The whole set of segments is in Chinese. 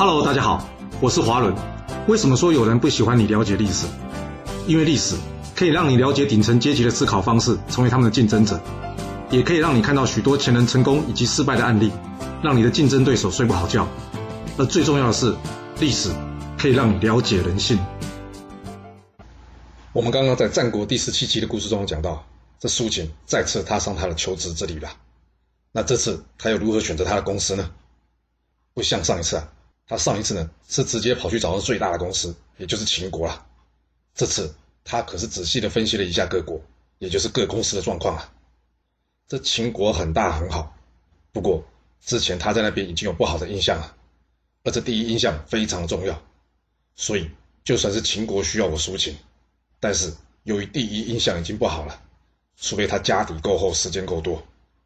Hello，大家好，我是华伦。为什么说有人不喜欢你了解历史？因为历史可以让你了解顶层阶级的思考方式，成为他们的竞争者，也可以让你看到许多前人成功以及失败的案例，让你的竞争对手睡不好觉。而最重要的是，历史可以让你了解人性。我们刚刚在战国第十七集的故事中讲到，这苏秦再次踏上他的求职之旅了。那这次他又如何选择他的公司呢？不像上一次啊，他上一次呢是直接跑去找到最大的公司，也就是秦国了。这次他可是仔细的分析了一下各国，也就是各公司的状况啊。这秦国很大很好，不过之前他在那边已经有不好的印象了，而这第一印象非常重要，所以就算是秦国需要我苏秦。但是由于第一印象已经不好了，除非他家底够厚，时间够多，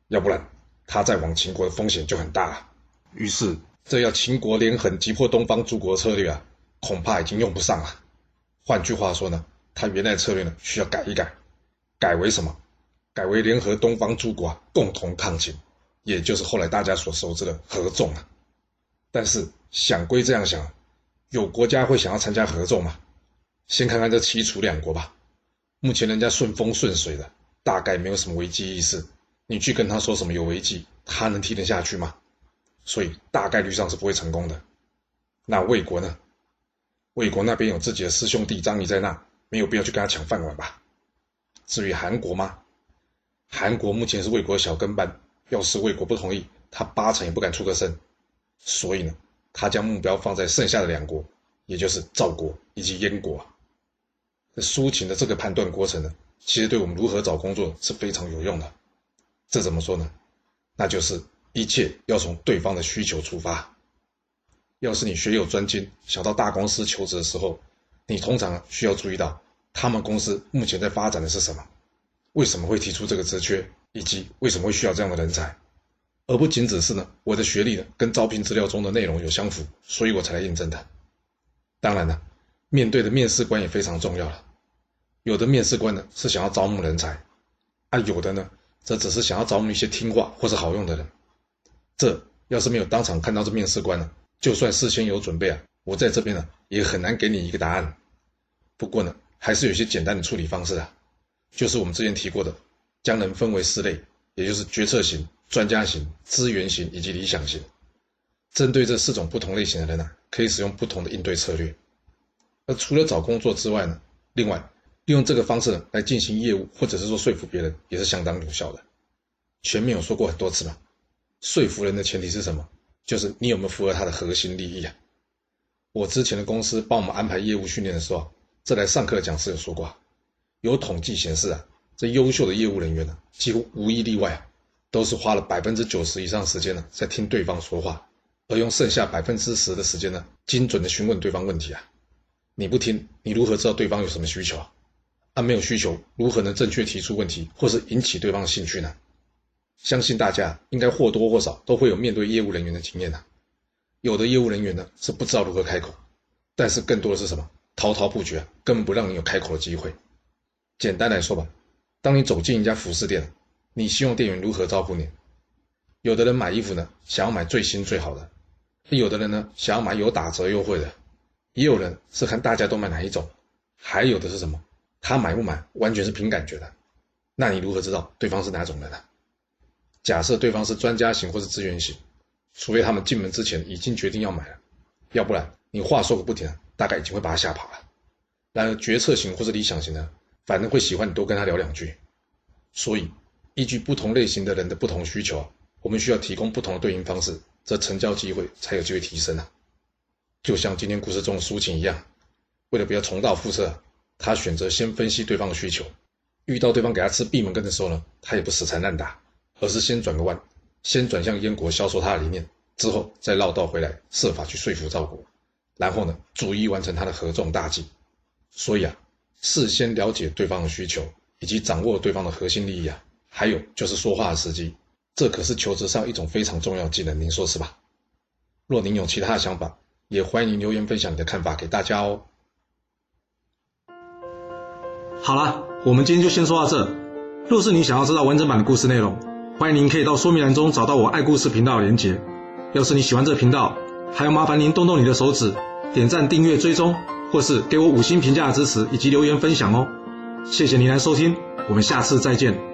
要不然他再往秦国的风险就很大了。于是这要秦国连横击破东方诸国策略啊，恐怕已经用不上了。换句话说呢，他原来策略呢需要改一改，改为什么？改为联合东方诸国啊，共同抗秦，也就是后来大家所熟知的合纵啊。但是想归这样想，有国家会想要参加合纵吗？先看看这齐楚两国吧，目前人家顺风顺水的，大概没有什么危机意识。你去跟他说什么有危机，他能听得下去吗？所以大概率上是不会成功的。那魏国呢？魏国那边有自己的师兄弟张仪在那，没有必要去跟他抢饭碗吧？至于韩国吗？韩国目前是魏国的小跟班，要是魏国不同意，他八成也不敢出个声。所以呢，他将目标放在剩下的两国，也就是赵国以及燕国。这苏秦的这个判断过程呢，其实对我们如何找工作是非常有用的。这怎么说呢？那就是一切要从对方的需求出发。要是你学有专精，想到大公司求职的时候，你通常需要注意到他们公司目前在发展的是什么，为什么会提出这个职缺，以及为什么会需要这样的人才，而不仅只是呢我的学历呢跟招聘资料中的内容有相符，所以我才来应征的。当然了。面对的面试官也非常重要了，有的面试官呢是想要招募人才，啊，有的呢则只是想要招募一些听话或是好用的人。这要是没有当场看到这面试官呢，就算事先有准备啊，我在这边呢也很难给你一个答案。不过呢，还是有些简单的处理方式啊，就是我们之前提过的，将人分为四类，也就是决策型、专家型、资源型以及理想型。针对这四种不同类型的人呢，可以使用不同的应对策略。那除了找工作之外呢，另外利用这个方式呢来进行业务，或者是说说服别人，也是相当有效的。前面有说过很多次嘛，说服人的前提是什么？就是你有没有符合他的核心利益啊？我之前的公司帮我们安排业务训练的时候，这来上课的讲师有说过，有统计显示啊，这优秀的业务人员呢，几乎无一例外啊，都是花了百分之九十以上时间呢在听对方说话，而用剩下百分之十的时间呢，精准的询问对方问题啊。你不听，你如何知道对方有什么需求啊？啊，没有需求，如何能正确提出问题，或是引起对方的兴趣呢？相信大家应该或多或少都会有面对业务人员的经验呐。有的业务人员呢是不知道如何开口，但是更多的是什么？滔滔不绝，根本不让你有开口的机会。简单来说吧，当你走进一家服饰店，你希望店员如何招呼你？有的人买衣服呢，想要买最新最好的；有的人呢，想要买有打折优惠的。也有人是看大家都买哪一种，还有的是什么？他买不买完全是凭感觉的。那你如何知道对方是哪种人呢？假设对方是专家型或是资源型，除非他们进门之前已经决定要买了，要不然你话说个不停，大概已经会把他吓跑了。然而决策型或是理想型呢，反正会喜欢你多跟他聊两句。所以依据不同类型的人的不同需求，我们需要提供不同的对应方式，这成交机会才有机会提升啊。就像今天故事中的苏秦一样，为了不要重蹈覆辙，他选择先分析对方的需求。遇到对方给他吃闭门羹的时候呢，他也不死缠烂打，而是先转个弯，先转向燕国销售他的理念，之后再绕道回来，设法去说服赵国，然后呢，逐一完成他的合纵大计。所以啊，事先了解对方的需求，以及掌握对方的核心利益啊，还有就是说话的时机，这可是求职上一种非常重要技能，您说是吧？若您有其他的想法，也欢迎留言分享你的看法给大家哦。好了，我们今天就先说到这。若是你想要知道完整版的故事内容，欢迎您可以到说明栏中找到我爱故事频道的连结。要是你喜欢这频道，还要麻烦您动动你的手指，点赞、订阅、追踪，或是给我五星评价的支持以及留言分享哦。谢谢您来收听，我们下次再见。